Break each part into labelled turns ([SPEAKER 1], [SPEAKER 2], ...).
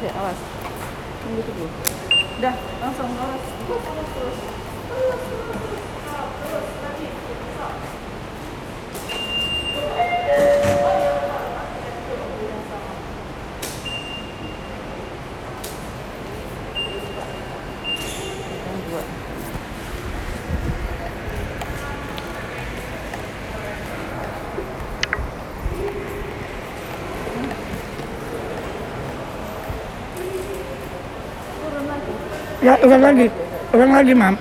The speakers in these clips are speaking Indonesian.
[SPEAKER 1] Awas. Tunggu dulu. Udah, langsung terus, terus. Terus,
[SPEAKER 2] Ya, ulang lagi. Ulang lagi, Mam.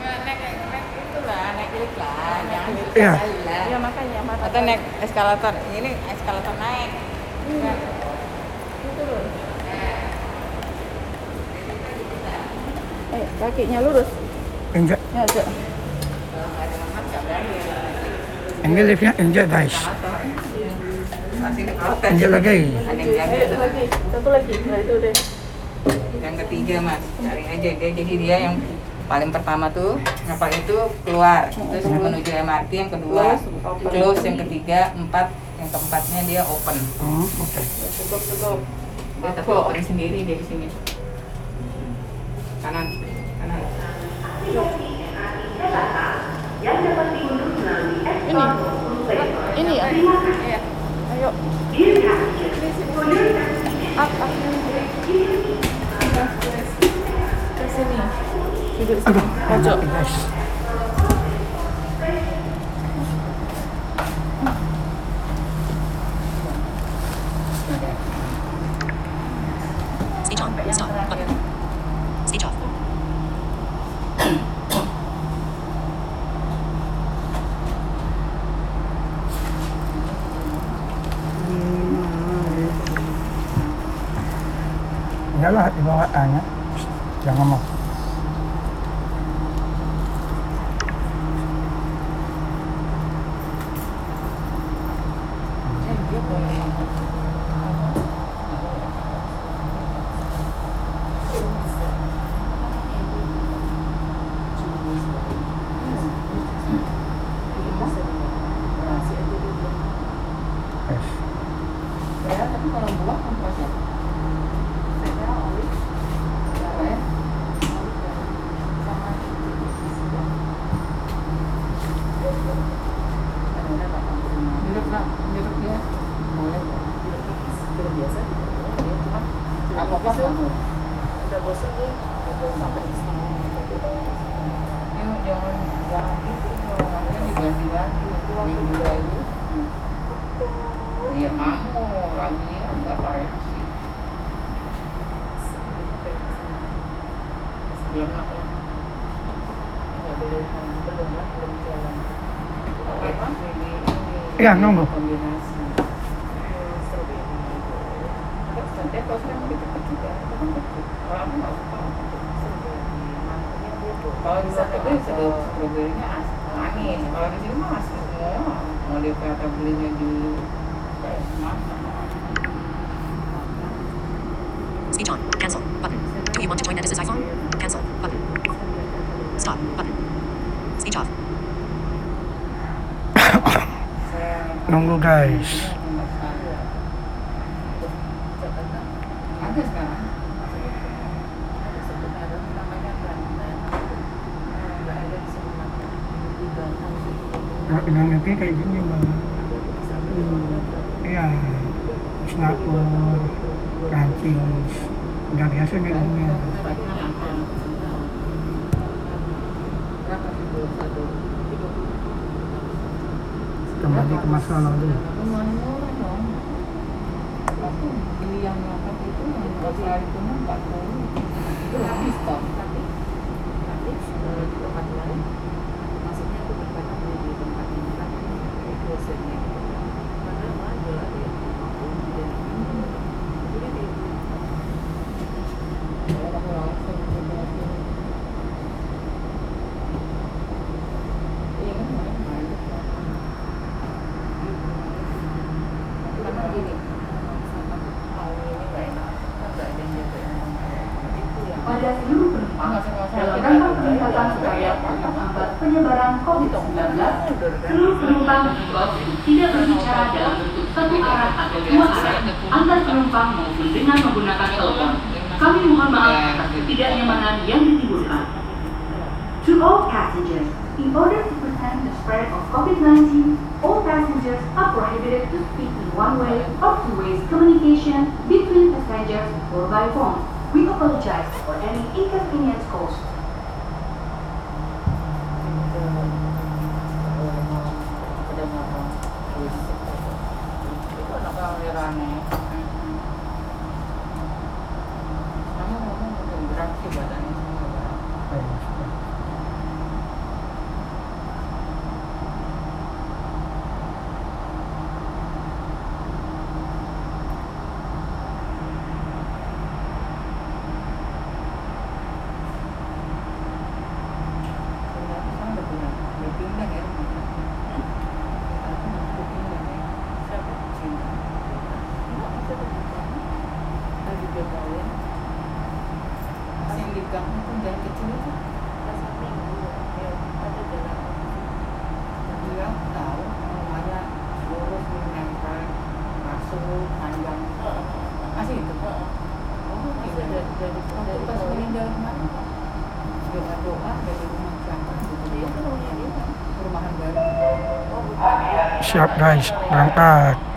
[SPEAKER 3] lift
[SPEAKER 2] Iya.
[SPEAKER 3] kali lah
[SPEAKER 1] Ya makanya
[SPEAKER 3] atau naik eskalator ini eskalator naik
[SPEAKER 1] Ini turun. Eh, kakinya lurus.
[SPEAKER 2] Injak.
[SPEAKER 1] Ya, aja.
[SPEAKER 2] Ini liftnya injak, guys. Injak lagi.
[SPEAKER 3] tuh.
[SPEAKER 1] lagi. Satu lagi. Nah, itu deh.
[SPEAKER 3] Yang ketiga mas cari aja dia jadi dia yang paling pertama tuh kapal itu keluar terus menuju MRT yang kedua
[SPEAKER 1] Close,
[SPEAKER 3] yang ketiga empat yang keempatnya dia open
[SPEAKER 2] Oh, oke.
[SPEAKER 1] Cukup, cukup.
[SPEAKER 3] dia tapi open sendiri dia di sini kanan kanan
[SPEAKER 1] Ini. Ini ya.
[SPEAKER 3] iya
[SPEAKER 1] Ayo. Up, up. 쌤이 들고 있어.
[SPEAKER 2] 맞아.
[SPEAKER 4] Stage on. Stop. Button. Stage off.
[SPEAKER 3] nhớ là hình hoa à nhé 行了
[SPEAKER 1] 吗 Makanya dia tuh.
[SPEAKER 3] Kalau di sana itu
[SPEAKER 1] pakai
[SPEAKER 3] sudah manis. Kalau di sini mah asli semua. Mau dia kata belinya di?
[SPEAKER 4] Speech on. Cancel. Button. Do you want to join Netis's iPhone?
[SPEAKER 1] Batam.
[SPEAKER 2] Kalau dengan nanti kayak gini, Bang. Iya. Singapura, Prancis. Udah biasa nih dunia.
[SPEAKER 1] Berapa itu? Satu.
[SPEAKER 2] Kembali ke masa lalu.
[SPEAKER 3] Beli yang apa itu hari itu mah empat puluh. Itu diskon.
[SPEAKER 1] Tapi, tapi eh, di tempat lain, maksudnya aku berkata beli di tempat yang kan closetnya. Karena
[SPEAKER 5] menggunakan telepon. Kami mohon maaf ya, atas ya. ketidaknyamanan yang ditimbulkan. To all passengers, in order to prevent the spread of COVID-19, all passengers are prohibited to speak in one-way or two-way communication between passengers or by phone. We apologize for any inconvenience caused.
[SPEAKER 2] sharp guys. Berangkat.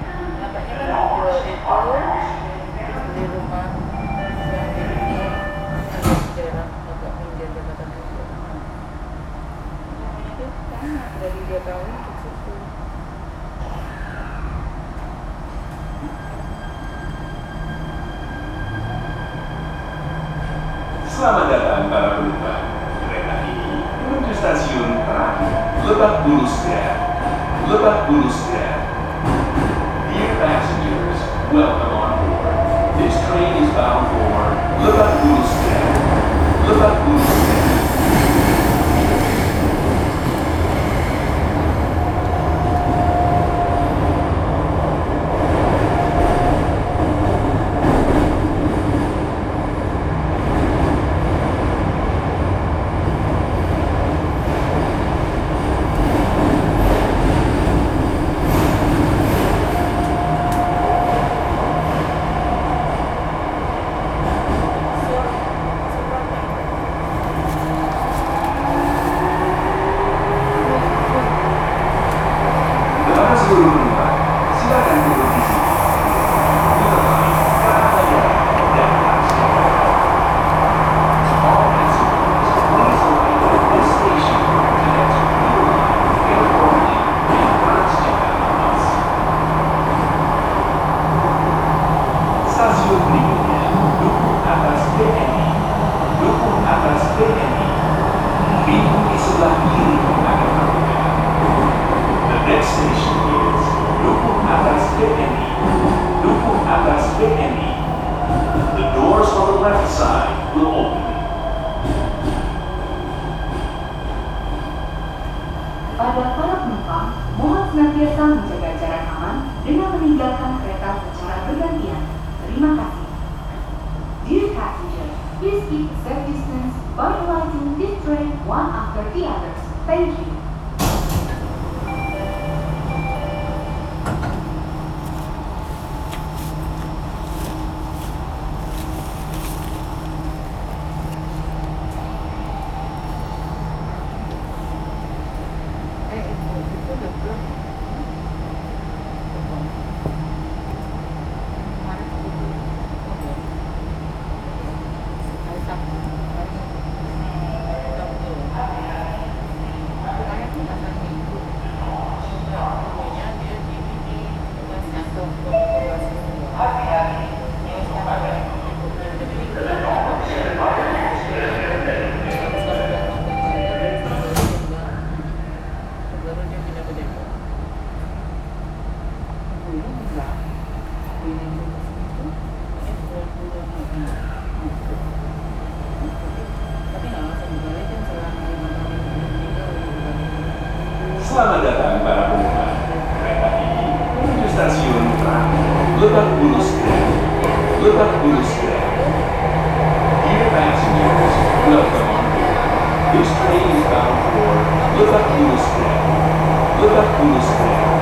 [SPEAKER 3] Duas arcudas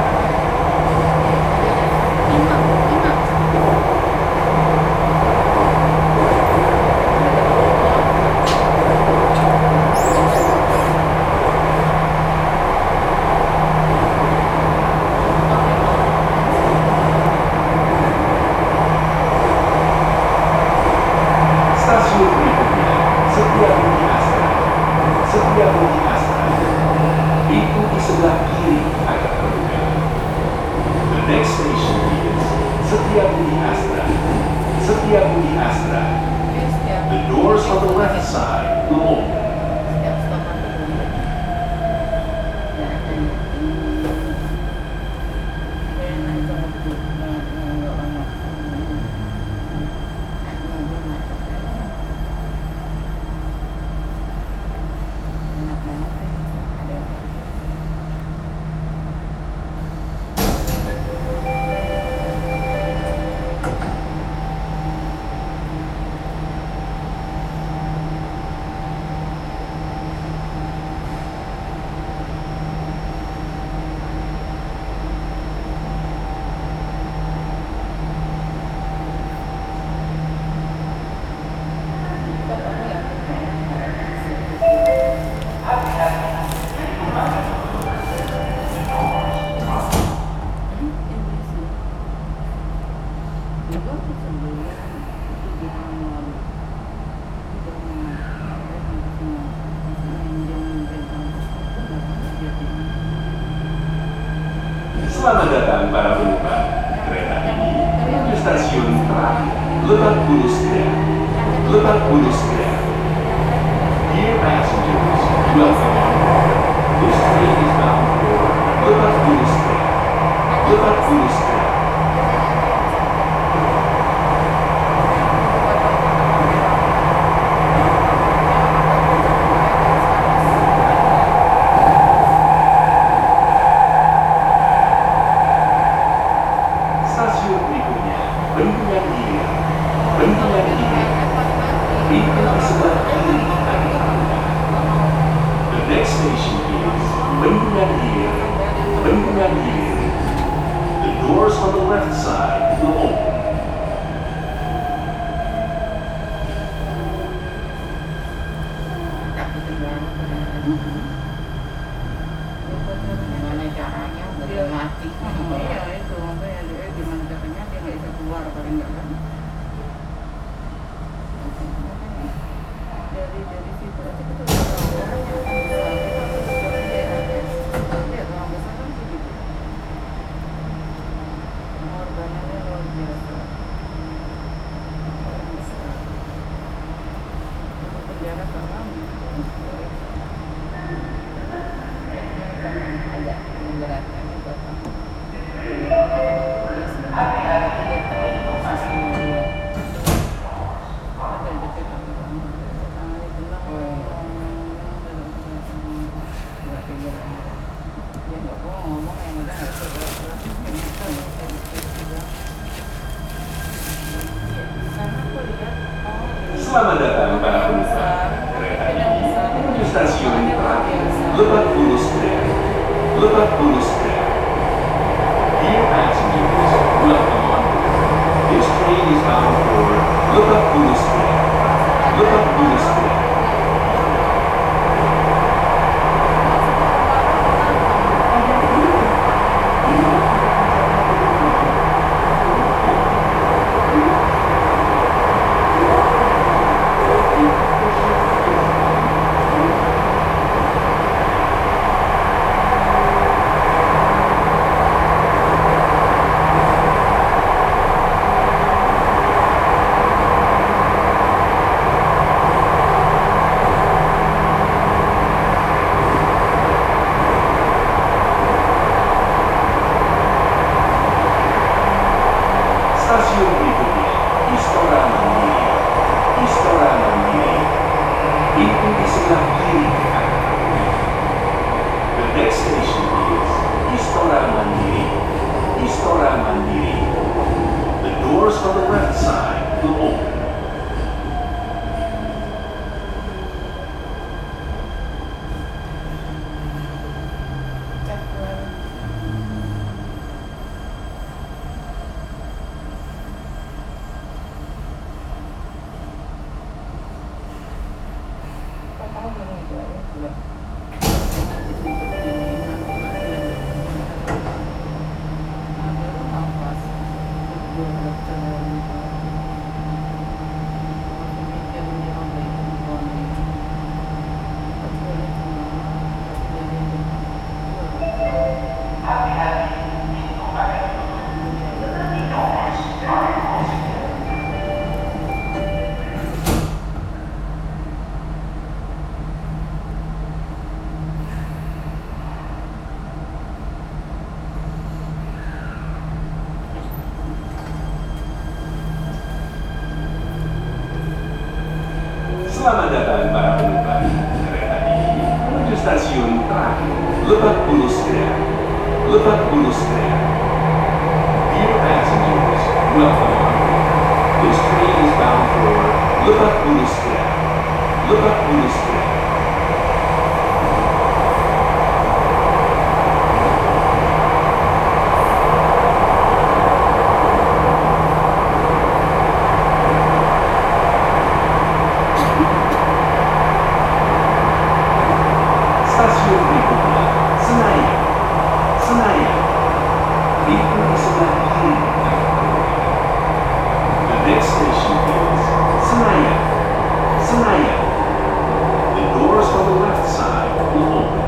[SPEAKER 3] oh,
[SPEAKER 1] ini
[SPEAKER 6] terakhir Lebak Bulus Grab. Lebak Bulus Grab. Dear passengers, welcome. This train is bound for Lebak Bulus Grab. Lebak Bulus Grab. Stasiun berikutnya
[SPEAKER 2] Senayan. Senayan. Pintu di sebelah kiri. The next station is Senayan. Senayan. The doors on the left side will open.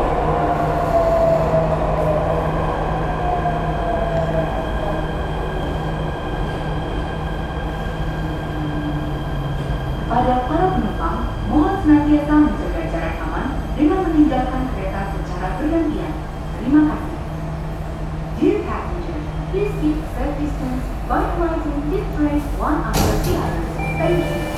[SPEAKER 5] Pada para penumpang, mohon senantiasa menjaga jarak aman dengan meninggalkan kereta secara bergantian. Terima kasih. Dear passengers, please keep safe distance by riding this train one after the other. Thank you.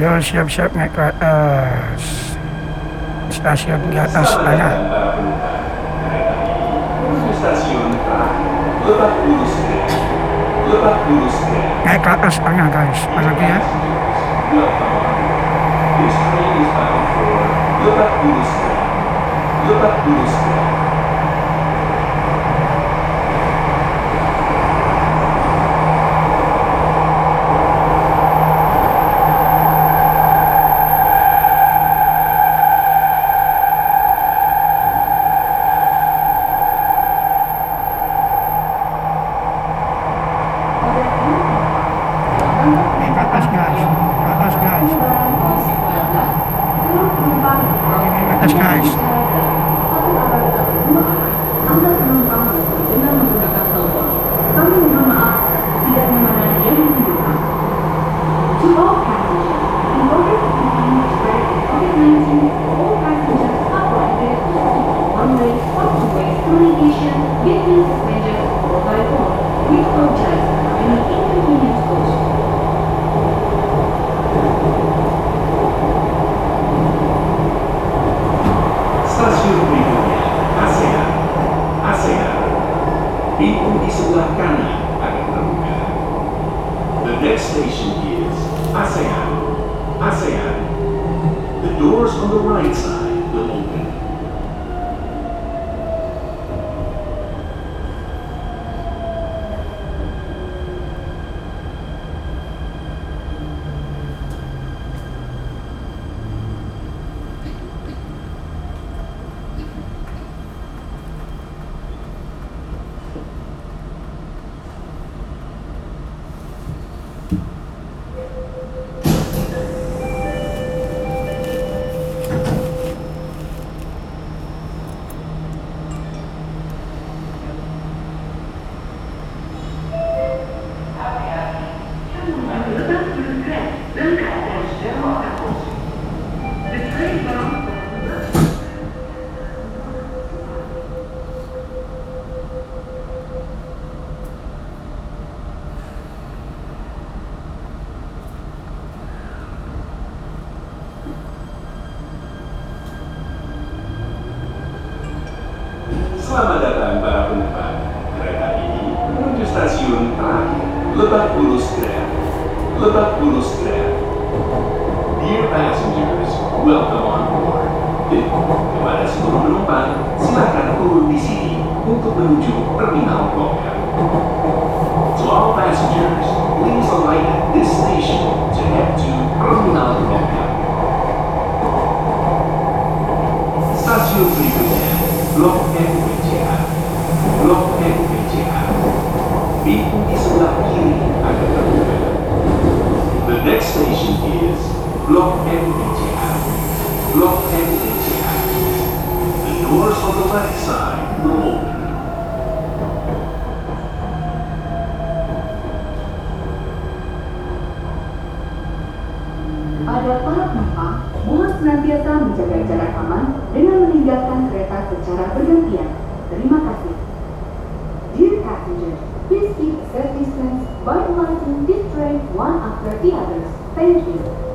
[SPEAKER 6] Yo siap-siap naik ke atas. Stasiun di atas sana. Naik ke atas sana guys. Lagi ya.
[SPEAKER 2] Lebak Bulus. Lebak Bulus Pintu di sebelah kanan akan terbuka. The next station is ASEAN. ASEAN. The doors on the right side will open. Selamat datang para penumpang. Kereta ini menuju stasiun terakhir Lebak Bulus Grab. Lebak Bulus Grab. Dear passengers, welcome on board. Kepada seluruh penumpang, silakan turun di sini untuk menuju Terminal M. To all passengers, please alight at this station to head to Terminal M. Stasiun berikutnya, Blok M Blok M BCA.
[SPEAKER 7] Blok M The doors on the left side will open.
[SPEAKER 2] Pada para penumpang, Mohon senantiasa menjaga jarak aman dengan meninggalkan kereta secara bergantian. Terima kasih. Dear passengers, please keep safe distance by alighting this train one after the others. Thank you.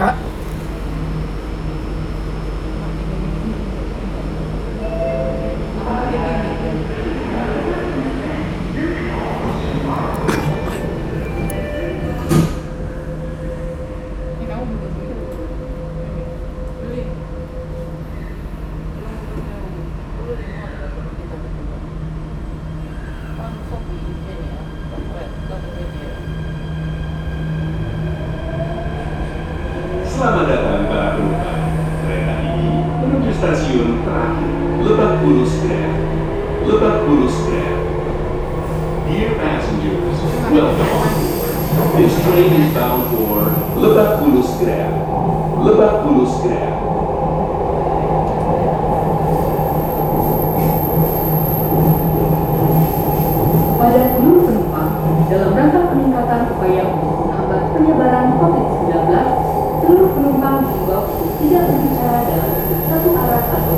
[SPEAKER 5] Enggak.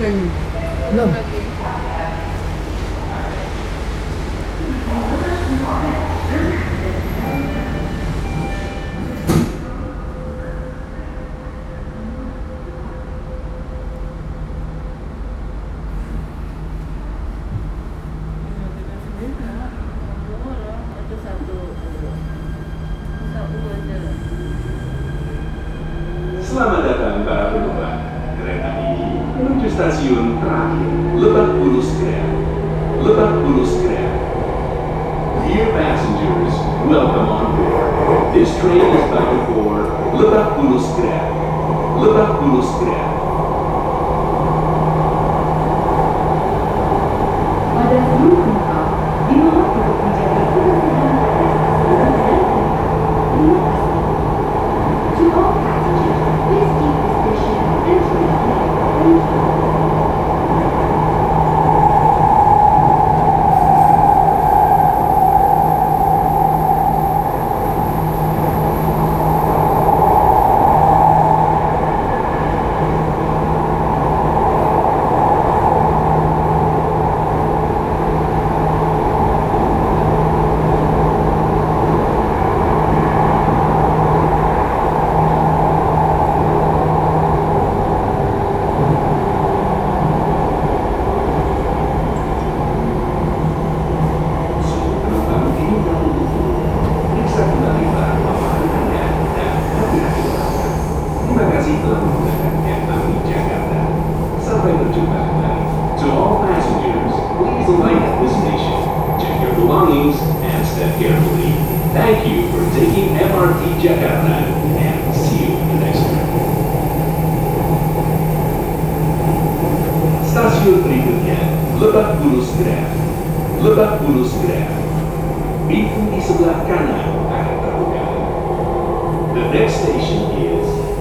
[SPEAKER 2] Não.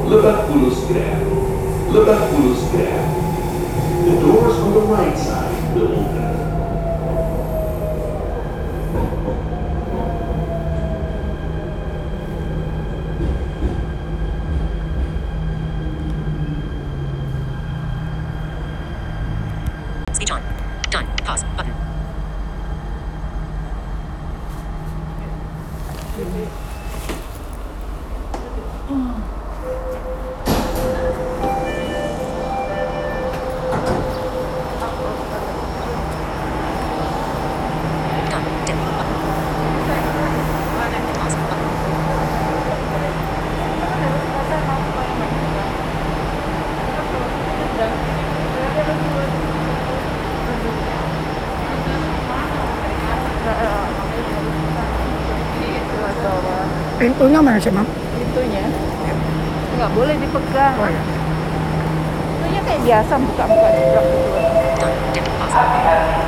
[SPEAKER 2] Liverpool-Square. Liverpool
[SPEAKER 6] Pintunya mana sih, Mam?
[SPEAKER 4] Pintunya? Ya. Nggak boleh dipegang.
[SPEAKER 6] Oh, iya.
[SPEAKER 4] Pintunya kayak biasa, buka-buka. Buka.
[SPEAKER 2] -buka, buka, -buka.